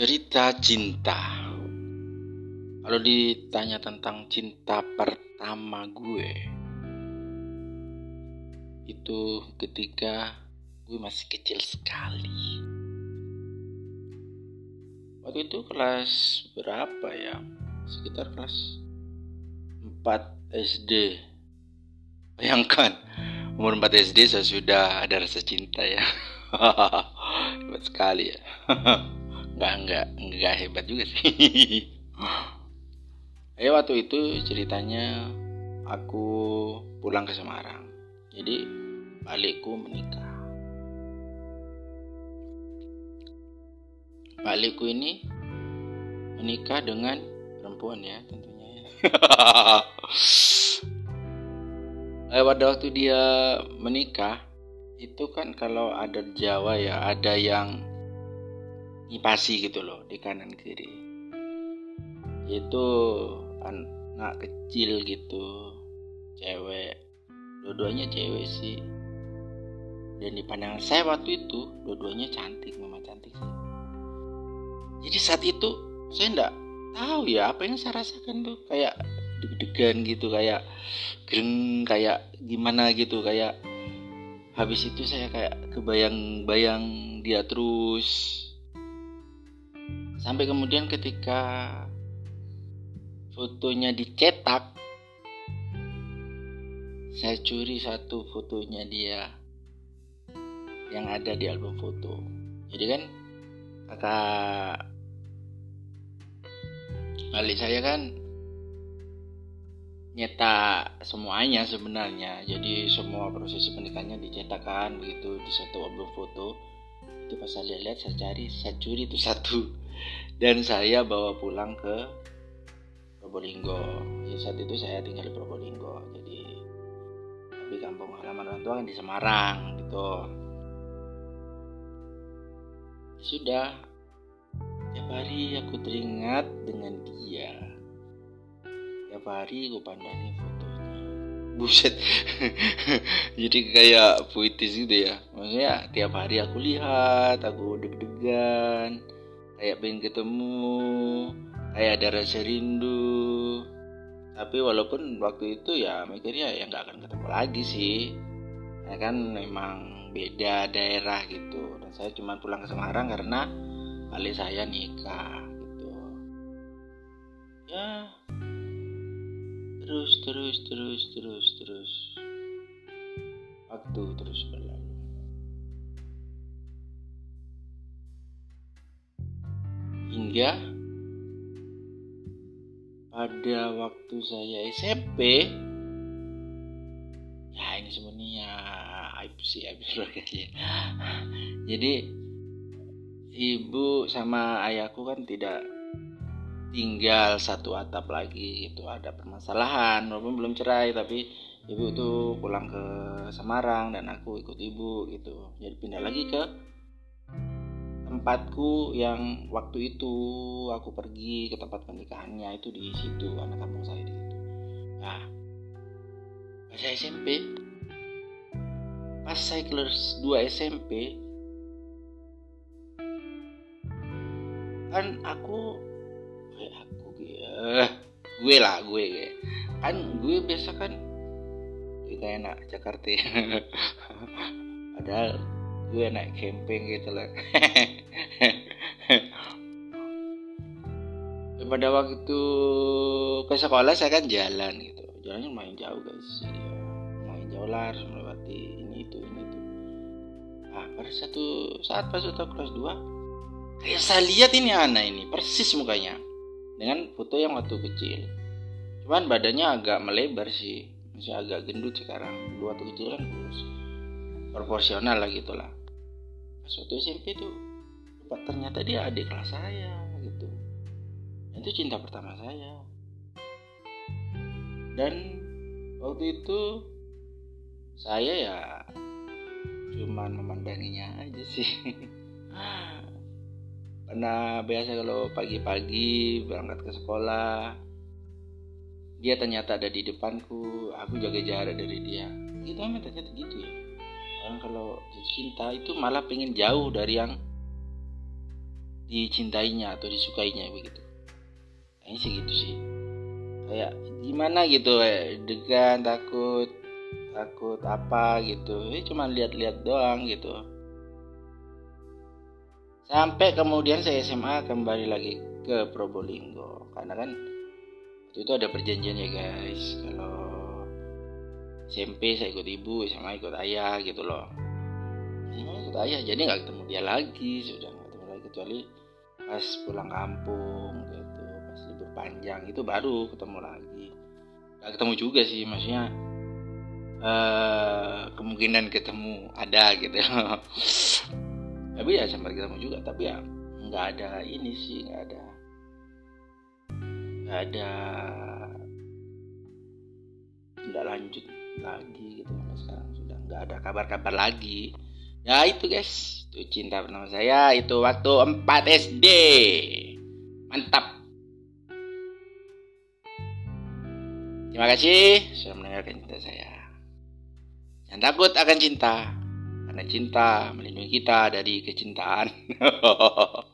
cerita cinta. Kalau ditanya tentang cinta pertama gue, itu ketika gue masih kecil sekali. Waktu itu kelas berapa ya? Sekitar kelas 4 SD. Bayangkan, umur 4 SD saya sudah ada rasa cinta ya. Hebat sekali ya. Nggak nggak nggak hebat juga sih. Eh waktu itu ceritanya aku pulang ke Semarang. Jadi balikku menikah. Balikku ini menikah dengan perempuan ya tentunya ya. Eh, pada waktu dia menikah itu kan kalau ada Jawa ya ada yang ngipasi gitu loh di kanan kiri. Itu anak kecil gitu cewek. Dua-duanya cewek sih. Dan di pandangan saya waktu itu dua-duanya cantik memang cantik sih. Jadi saat itu saya enggak tahu ya apa yang saya rasakan tuh. Kayak deg-degan gitu kayak gereng kayak gimana gitu kayak habis itu saya kayak kebayang-bayang dia terus Sampai kemudian ketika fotonya dicetak, saya curi satu fotonya dia yang ada di album foto. Jadi kan kakak balik saya kan nyetak semuanya sebenarnya jadi semua proses pernikahannya dicetakkan begitu di satu album foto itu pas saya lihat saya cari saya curi itu satu. Dan saya bawa pulang ke Probolinggo. Ya, saat itu saya tinggal di Probolinggo. Jadi tapi kampung halaman orang tua kan di Semarang gitu. Sudah tiap hari aku teringat dengan dia. Tiap hari aku pandangi buset. Jadi kayak puitis gitu ya. Maksudnya tiap hari aku lihat aku deg-degan kayak pengen ketemu kayak ada rasa rindu. Tapi walaupun waktu itu ya mikirnya ya nggak akan ketemu lagi sih. Ya kan memang beda daerah gitu. Dan saya cuma pulang ke Semarang karena kali saya nikah gitu. Ya terus terus terus terus terus. Waktu terus berlalu. Hingga pada waktu saya SMP ya ini sebenarnya aib sih aib jadi ibu sama ayahku kan tidak tinggal satu atap lagi itu ada permasalahan. Walaupun belum cerai tapi ibu tuh pulang ke Semarang dan aku ikut ibu gitu. Jadi pindah lagi ke tempatku yang waktu itu aku pergi ke tempat pernikahannya itu di situ anak kampung saya di situ. Nah pas saya SMP pas saya kelas 2 SMP kan aku gue aku gue gue lah gue gue kan gue biasa kan kayak enak Jakarta padahal gue naik camping gitu lah. Pada waktu ke sekolah saya kan jalan gitu. Jalannya main jauh guys ya, main jauh lah harus melewati ini itu ini itu. Nah pada satu saat pas udah kelas 2 kayak saya lihat ini anak ini persis mukanya dengan foto yang waktu kecil. Cuman badannya agak melebar sih. Masih agak gendut sekarang. Dua waktu kecil kan proporsional lah gitulah suatu SMP tuh ternyata dia adik kelas saya gitu. Itu cinta pertama saya. Dan waktu itu saya ya cuman memandanginya aja sih karena biasa kalau pagi-pagi berangkat ke sekolah dia ternyata ada di depanku aku jaga jarak dari dia. Gitu memang ternyata gitu ya. Orang kalau cinta itu malah pengen jauh dari yang dicintainya atau disukainya begitu. Ini sih gitu sih. Kayak gimana gitu eh, degan takut takut apa gitu. Ini cuma lihat-lihat doang gitu sampai kemudian saya SMA kembali lagi ke Probolinggo. Karena kan waktu itu ada perjanjian ya guys. Kalau SMP saya ikut ibu SMA ikut ayah gitu loh. SMA ikut ayah jadi nggak ketemu dia lagi. Sudah nggak ketemu lagi kecuali pas pulang kampung gitu pas libur panjang. Itu baru ketemu lagi. Nggak ketemu juga sih maksudnya uh, kemungkinan ketemu ada gitu tapi ya sempat ketemu juga tapi ya nggak ada ini sih nggak ada nggak ada tidak lanjut lagi gitu sampai sekarang. Sudah nggak ada kabar-kabar lagi. Ya itu guys. Itu cinta pertama saya itu waktu 4 SD mantap. Terima kasih sudah mendengarkan cinta saya. Jangan takut akan cinta karena cinta melindungi kita dari kecintaan